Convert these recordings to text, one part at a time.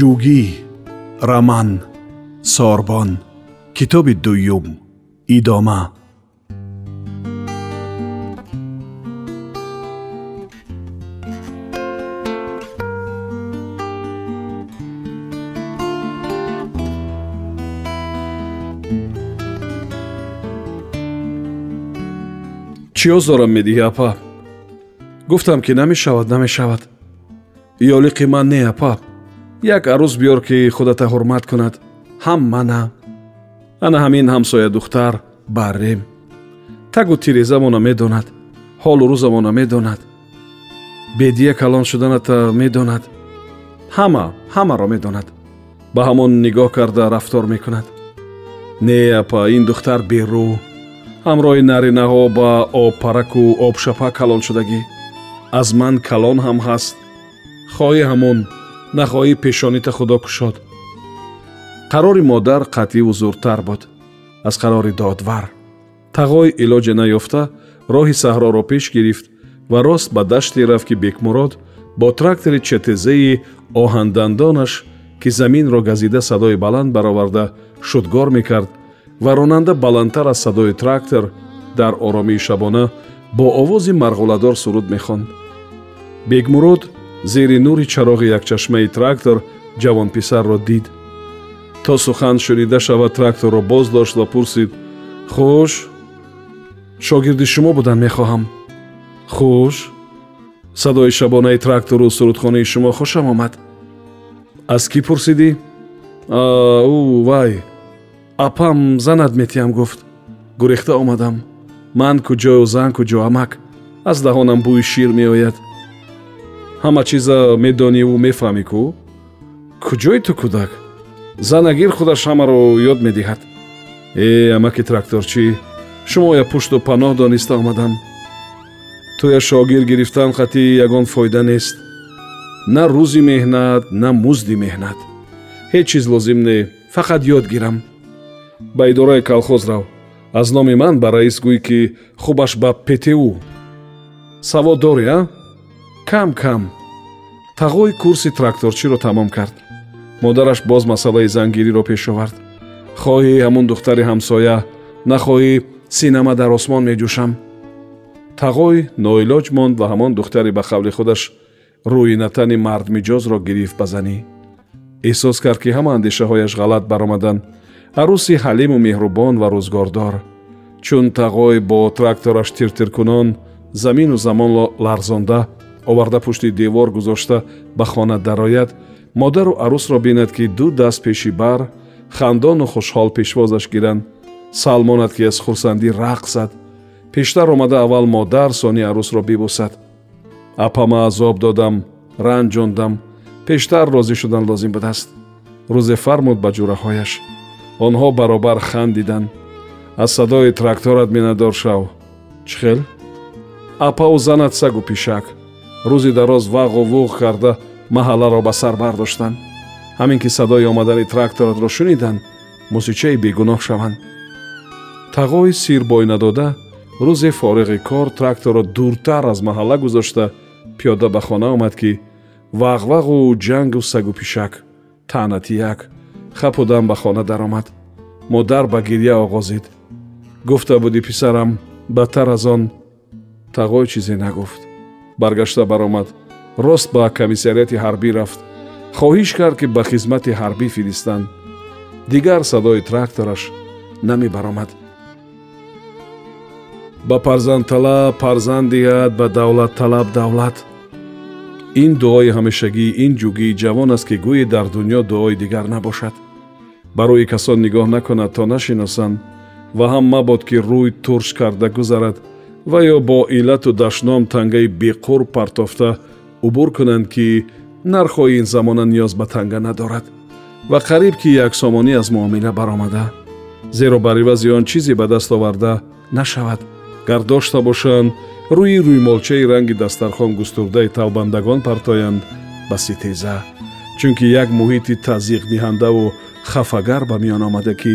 ҷугӣ раман сорбон китоби дуюм идома чӣ озорам медиҳӣ апа гуфтам ки намешавад намешавад ёлиқи ман не апа Як арӯз биёр ки худата ҳурмат кунад ҳам мана ана ҳамин ҳамсоя духтар баррем тагу тирезамона медонад ҳолу рӯзамона медонад бедия калон шуданата медонад ҳама ҳамаро медонад. Ба ҳамон нигоҳ карда рафтор мекунад. Не апа ин духтар берӯ ҳамроҳи наринаҳо ба обпараку обшапа калон шудагӣ. Аз ман калон ҳам ҳаст. Хоҳӣ ҳамон нахоҳӣ пешонита худо кушод. Қарори модар қатъиву зуртар буд. Аз қарори додвар. Тағой илоҷе наёфта роҳи саҳроро пеш гирифт ва рост ба даште рафт ки бекмурод бо трактори четезаи оҳандандонаш ки заминро газида садои баланд бароварда шудгор мекард ва ронанда баландтар аз садои трактор дар оромии шабона бо овози марғуладор суруд мехонд. Бегмурод зери нури чароғи якчашмаи трактор ҷавонписарро дид. То сухан шунида шавад тракторро боз дошт ва пурсид хуш шогирди шумо будан мехоҳам. Хуш садои шабонаи трактору сурудхонаи шумо хушам омад. Аз кӣ пурсидӣ? Ӯ вай апам занат метиҳам гуфт. Гурехта омадам. Ман куҷою зан куҷо амак. Аз даҳонам бӯи шир меояд ҳама чиза медониву мефаҳмӣ кӯ куҷои ту кӯдак? Занагир худаш ҳамаро ёд медиҳад. Э амаки тракторчӣ шумо я пушту паноҳ дониста омадам. Туя шогир гирифтан хати ягон фоида нест. На рӯзи меҳнат на музди меҳнат. Ҳеҷ чиз лозим не фақат ёд гирам. Ба идораи калхоз рав. Аз номи ман ба раис гӯй ки хубаш ба пту савод дорӣ а кам кам тағои курси тракторчиро тамом кард. Модараш боз масъалаи зангириро пеш овард. Хоҳӣ ҳамун духтари ҳамсоя нахоҳӣ синама дар осмон меҷӯшам. Тағой ноилоҷ монд ва ҳамон духтари ба қавли худаш рӯи натани мардмиҷозро гирифт ба занӣ. Эҳсос кард ки ҳама андешаҳояш ғалат баромаданд арӯси ҳалиму меҳрубон ва рӯзгордор. Чун тағой бо трактораш тиртиркунон замину замонро ларзонда оварда пушти девор гузошта ба хона дарояд модару арӯсро бинад ки ду даст пеши бар хандону хушҳол пешвозаш гиранд салмонад ки аз хурсандӣ рақс зад. Пештар омада аввал модар сони арӯсро бибусад. Апама азоб додам ранҷондам пештар розӣ шудан лозим будааст. Рӯзе фармуд ба ҷураҳояш онҳо баробар хандиданд аз садои тракторат минатдор шав. Чӣ хел? Апаву занат сагу пишак рӯзи дароз вағу вуғ карда маҳалларо ба сар бардоштанд ҳамин ки садои омадани тракторатро шуниданд мусичаи бегуноҳ шаванд. Тағои сир бой надода рӯзе фориғи кор тракторро дуртар аз маҳалла гузошта пиёда ба хона омад ки вағвағу ҷангу сагу пишак таънатияк хапу дам ба хона даромад. Модар ба гирья оғозид. Гуфта будӣ писарам бадтар аз он тағой чизе нагуфт баргашта баромад. Рост ба комиссарияти ҳарбӣ рафт. Хоҳиш кард ки ба хизмати ҳарбӣ фиристанд. Дигар садои трактораш намебаромад ба парзандталаб парзанд диҳад ба давлатталаб давлат. Ин дуои ҳамешагии ин ҷугии ҷавон аст ки гӯе дар дуньё дуои дигар набошад. Ба рӯи касон нигоҳ накунад то нашиносанд ва ҳам мабод ки рӯй турш карда гузарад ва ё бо иллату дашном тангаи беқур партофта убур кунанд ки нархҳои ин замона ниёз ба танга надорад ва қариб ки яксомонӣ аз муомила баромада. Зеро бар ивази он чизе ба даст оварда нашавад. Гар дошта бошанд рӯи рӯймолчаи ранги дастархон густурдаи талбандагон партоянд ба ситеза чунки як муҳити тазиқдиҳандаву хафагар ба миён омада ки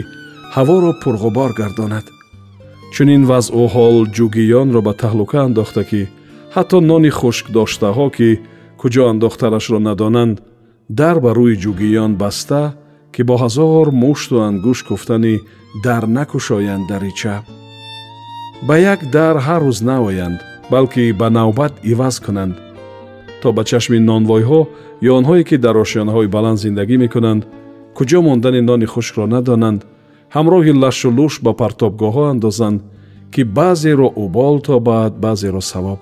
ҳаворо пурғубор гардонад чунин вазъу ҳол ҷугиёнро ба таҳлука андохта ки ҳатто нони хушкдоштаҳо ки куҷо андохтанашро надонанд дар ба рӯи ҷугиён баста ки бо ҳазор мушту ангуш гуфтани дар накушоянд дарича. Ба як дар ҳар рӯз наоянд балки ба навбат иваз кунанд. То ба чашми нонвойҳо ё онҳое ки дар ошиёнаҳои баланд зиндагӣ мекунанд куҷо мондани нони хушкро надонанд ҳамроҳи лашу луш ба партобгоҳҳо андозанд ки баъзеро убол тобад баъзеро савоб.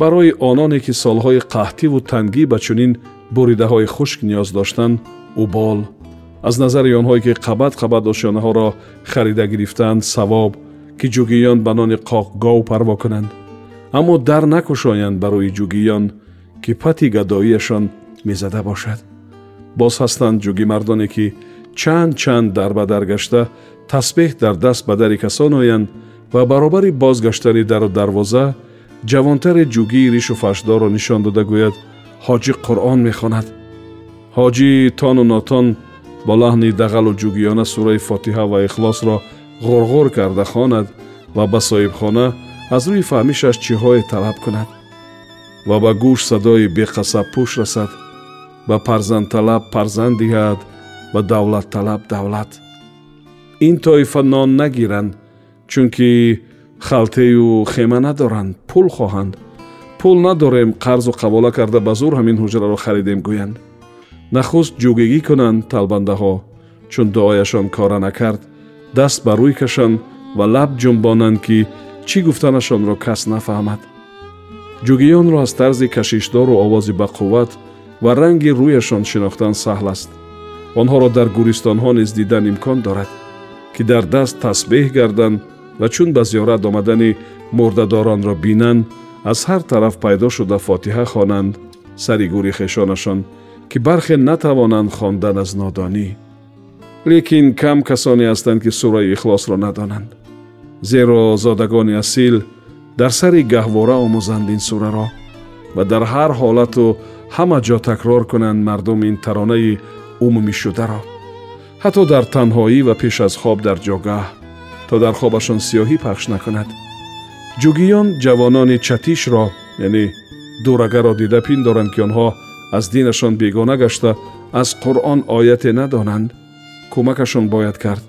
Барои ононе ки солҳои қаҳтиву тангӣ ба чунин буридаҳои хушк ниёз доштанд убол. Аз назари онҳое ки қабат қабат ошиёнаҳоро харида гирифтанд савоб ки ҷугиён ба нони қоқгов парво кунанд. Аммо дар накушоянд барои ҷугиён ки пати гадоиашон мезада бошад. Боз ҳастанд ҷугимардоне ки чанд чанд дарбадар гашта тасбеҳ дар даст ба дари касон оянд ва баробари бозгаштани дару дарвоза ҷавонтари ҷугии ришу фашдорро нишон дода гӯяд ҳоҷӣ қуръон мехонад ҳоҷӣ тону нотон бо лаҳни дағалу ҷугиёна сураи фотиҳа ва ихлосро ғурғур карда хонад ва ба соҳибхона аз рӯи фаҳмишаш чиҳое талаб кунад ва ба гӯш садои беқасаб пӯш расад ба парзандталаб парзанд диҳад ба давлатталаб давлат. Ин тоифа нон нагиранд чунки халтею хема надоранд пул хоҳанд. Пул надорем қарзу қавола карда ба зур ҳамин ҳуҷраро харидем гӯянд. Нахуст ҷӯгигӣ кунанд талбандаҳо чун дуояшон кора накард даст ба рӯй кашанд ва лаб ҷунбонанд ки чӣ гуфтанашонро кас нафаҳмад. Ҷугиёнро аз тарзи кашишдору овози бақувват ва ранги рӯяшон шинохтан саҳл аст онҳоро дар гӯристонҳо низ дидан имкон дорад ки дар даст тасбеҳ гарданд ва чун ба зиёрат омадани мурдадоронро бинанд аз ҳар тараф пайдо шуда фотиҳа хонанд сари гӯри хешонашон ки бархе натавонанд хондан аз нодонӣ. Лекин кам касоне ҳастанд ки сураи ихлосро надонанд. Зеро зодагони асил дар сари гаҳвора омӯзанд ин сураро ва дар ҳар ҳолату ҳама ҷо такрор кунанд мардум ин таронаи умумишударо ҳатто дар танҳоӣ ва пеш аз хоб дар ҷогаҳ то дар хобашон сиёҳӣ пахш накунад ҷугиён ҷавонони чатишро яъне дурагаро дида пиндоранд ки онҳо аз динашон бегона гашта аз қуръон ояте надонанд кӯмакашон бояд кард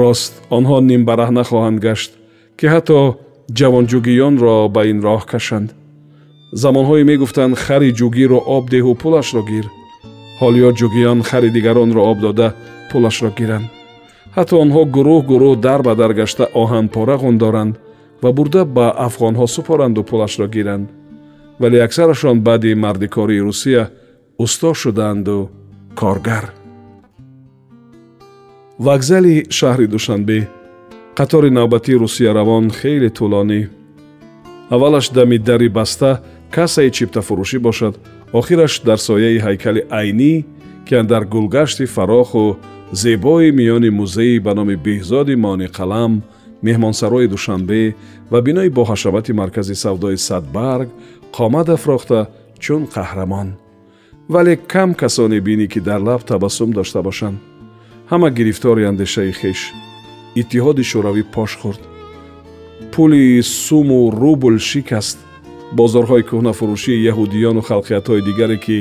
рост онҳо нимбараҳна хоҳанд гашт ки ҳатто ҷавонҷугиёнро ба ин роҳ кашанд замонҳое мегуфтанд хари ҷугиро об деҳу пулашро гир ҳолиё ҷугиён хари дигаронро об дода пулашро гиранд. Ҳатто онҳо гурӯҳ гурӯҳ дар ба дар гашта оҳанпора ғундоранд ва бурда ба афғонҳо супоранду пулашро гиранд. Вале аксарашон баъди мардикории русия усто шудаанду коргар. Вокзали шаҳри душанбе. Қатори навбатии русияравон хеле тӯлонӣ. Аввалаш дами дари баста кассаи чиптафурӯшӣ бошад охираш дар сояи ҳайкали айнӣ ки андар гулгашти фароху зебои миёни музеи ба номи беҳзоди мониқалам меҳмонсарои душанбе ва бинои боҳашабати маркази савдои садбарг қомат афрохта чун қаҳрамон. Вале кам касоне бинӣ ки дар лаб табассум дошта бошанд. Ҳама гирифтори андешаи хеш иттиҳоди шӯравӣ пош хӯрд. Пули суму рубл шикаст бозорҳои кӯҳнафурӯшии яҳудиёну халқиятҳои дигаре ки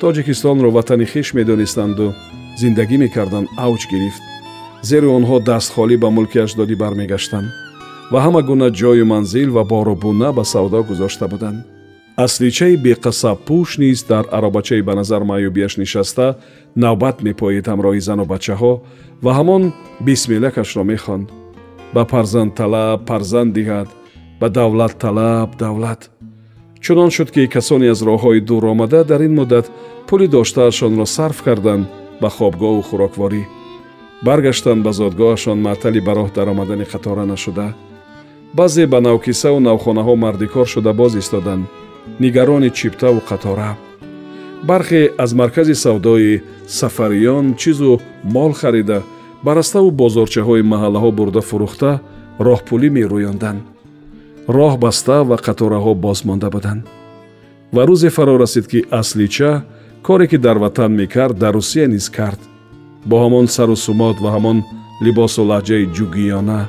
тоҷикистонро ватани хеш медонистанду зиндагӣ мекарданд авҷ гирифт. Зеро онҳо дастхолӣ ба мулки аҷдодӣ бармегаштанд ва ҳама гуна ҷою манзил ва боробуна ба савдо гузошта буданд. Асличаи беқасабпӯш низ дар аробачаи ба назар маъюбияш нишаста навбат мепоид ҳамроҳи зану бачаҳо ва ҳамон бисмиллакашро мехонд. Ба парзандталаб парзанд диҳад ба давлатталаб давлат чунон шуд ки касоне аз роҳҳои дур омада дар ин муддат пули доштаашонро сарф карданд ба хобгоҳу хӯрокворӣ. Баргаштанд ба зодгоҳашон маътали ба роҳ даромадани қатора нашуда. Баъзе ба навкисаву навхонаҳо мардикор шуда боз истоданд нигарони чиптаву қатора. Бархе аз маркази савдои сафариён чизу мол харида ба раставу бозорчаҳои маҳаллаҳо бурда фурӯхта роҳпулӣ мерӯёнданд роҳ баста ва қатораҳо боз монда буданд. Ва рӯзе фаро расид ки аслича коре ки дар ватан мекард дар русия низ кард. Бо ҳамон сару сумод ва ҳамон либосу лаҳҷаи ҷугиёна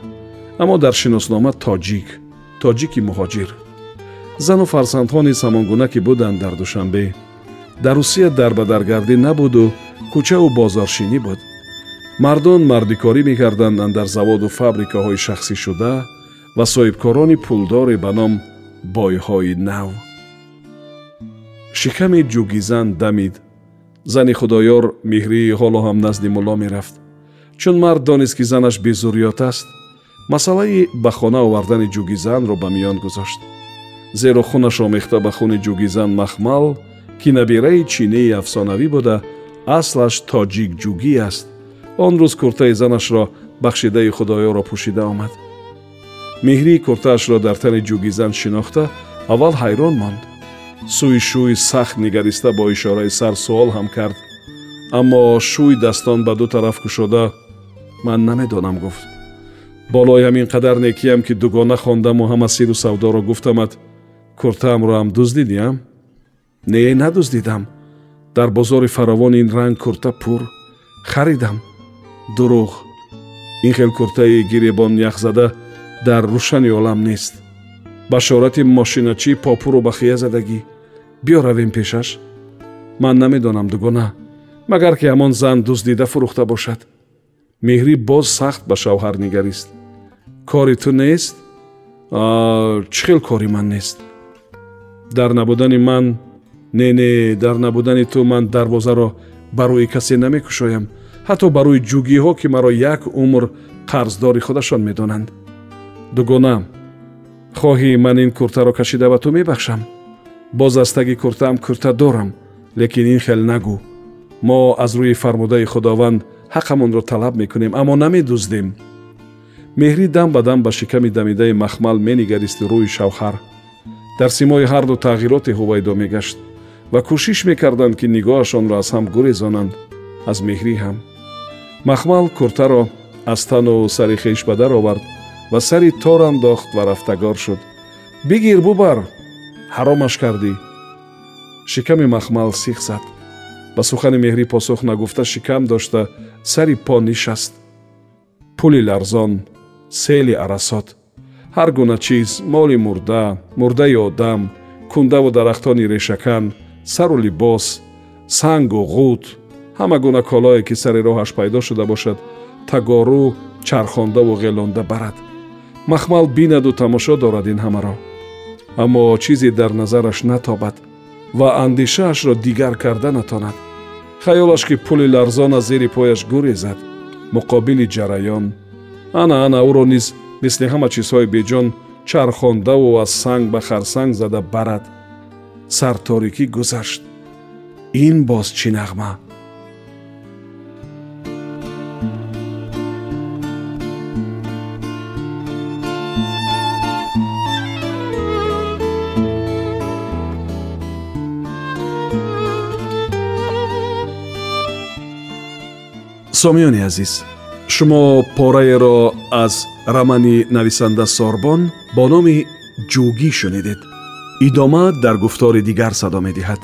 аммо дар шиноснома тоҷик тоҷики муҳоҷир. Зану фарсандҳо низ ҳамон гуна ки буданд дар душанбе. Дар русия дарбадаргардӣ набуду кӯчаву бозоршинӣ буд. Мардон мардикорӣ мекарданд андар заводу фабрикаҳои шахсишуда ва соҳибкорони пулдоре ба ном бойҳои нав шиками ҷугизан дамид. Зани худоёр меҳрӣ ҳоло ҳам назди мулло мерафт. Чун мард донист ки занаш безурриёт аст масъалаи ба хона овардани ҷугизанро ба миён гузошт. Зеро хунаш омехта ба хуни ҷугизан махмал ки набираи чинии афсонавӣ буда аслаш тоҷикҷугӣ аст. Он рӯз куртаи занашро бахшидаи худоёро пӯшида омад меҳрӣ куртаашро дар тани ҷугизан шинохта аввал ҳайрон монд сӯи шӯй сахт нигариста бо ишораи сар суол ҳам кард аммо шӯй дастон ба ду тараф кушода ман намедонам гуфт болои ҳамин қадар некиям ки дугона хондаму ҳама сиру савдоро гуфтамад куртаамро ҳам дуздидиам не надуздидам дар бозори фаровон ин ранг курта пур харидам дурӯғ ин хел куртаи гиребон яхзада дар рӯшани олам нест. Башорати мошиначӣ попуру ба хия задагӣ. Биё равем пешаш. Ман намедонам дугона магар ки ҳамон зан дуздида фурӯхта бошад. Меҳрӣ боз сахт ба шавҳар нигарист. Кори ту нест? Чӣ хел кори ман нест? Дар набудани ман не не дар набудани ту ман дарвозаро ба рӯи касе намекушоям. Ҳатто ба рӯи ҷугиҳо ки маро як умр қарздори худашон медонанд дугона хоҳӣ ман ин куртаро кашида ба ту мебахшам. Боз аз таги куртаам курта дорам лекин ин хел нагӯ. Мо аз рӯи фармудаи худованд ҳаққамонро талаб мекунем аммо намедуздем. Меҳрӣ дам ба дам ба шиками дамидаи махмал менигаристи рӯи шавҳар. Дар симои ҳарду тағйироте ҳувайдо мегашт ва кӯшиш мекарданд ки нигоҳашонро аз ҳам гурезонанд аз меҳрӣ ҳам. Махмал куртаро аз тану сари хеш ба дар овард ва сари тор андохт ва рафтагор шуд. Бигир бубар ҳаромаш кардӣ? Шиками махмал сиқ зад. Ба сухани меҳрӣ посух нагуфта шикам дошта сари по нишаст. Пули ларзон сели арасот. Ҳар гуна чиз моли мурда мурдаи одам кундаву дарахтони решакан сару либос сангу ғут ҳама гуна колое ки сари роҳаш пайдо шуда бошад тагору чархондаву ғелонда барад махмал бинаду тамошо дорад ин ҳамаро. Аммо чизе дар назараш натобад ва андешаашро дигар карда натонад. Хаёлаш ки пули ларзон аз зери пояш гурезад. Муқобили ҷараён. Ана ана ӯро низ мисли ҳама чизҳои беҷон чархондаву аз санг ба харсанг зада барад. Сарторикӣ гузашт. Ин боз чӣ нағма сомиёни азиз шумо пораеро аз рамани нависанда сорбон бо номи ҷӯгӣ шунидед идома дар гуфтори дигар садо медиҳад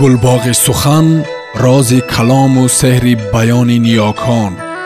гулбоғи сухан рози калому сеҳри баёни ниёкон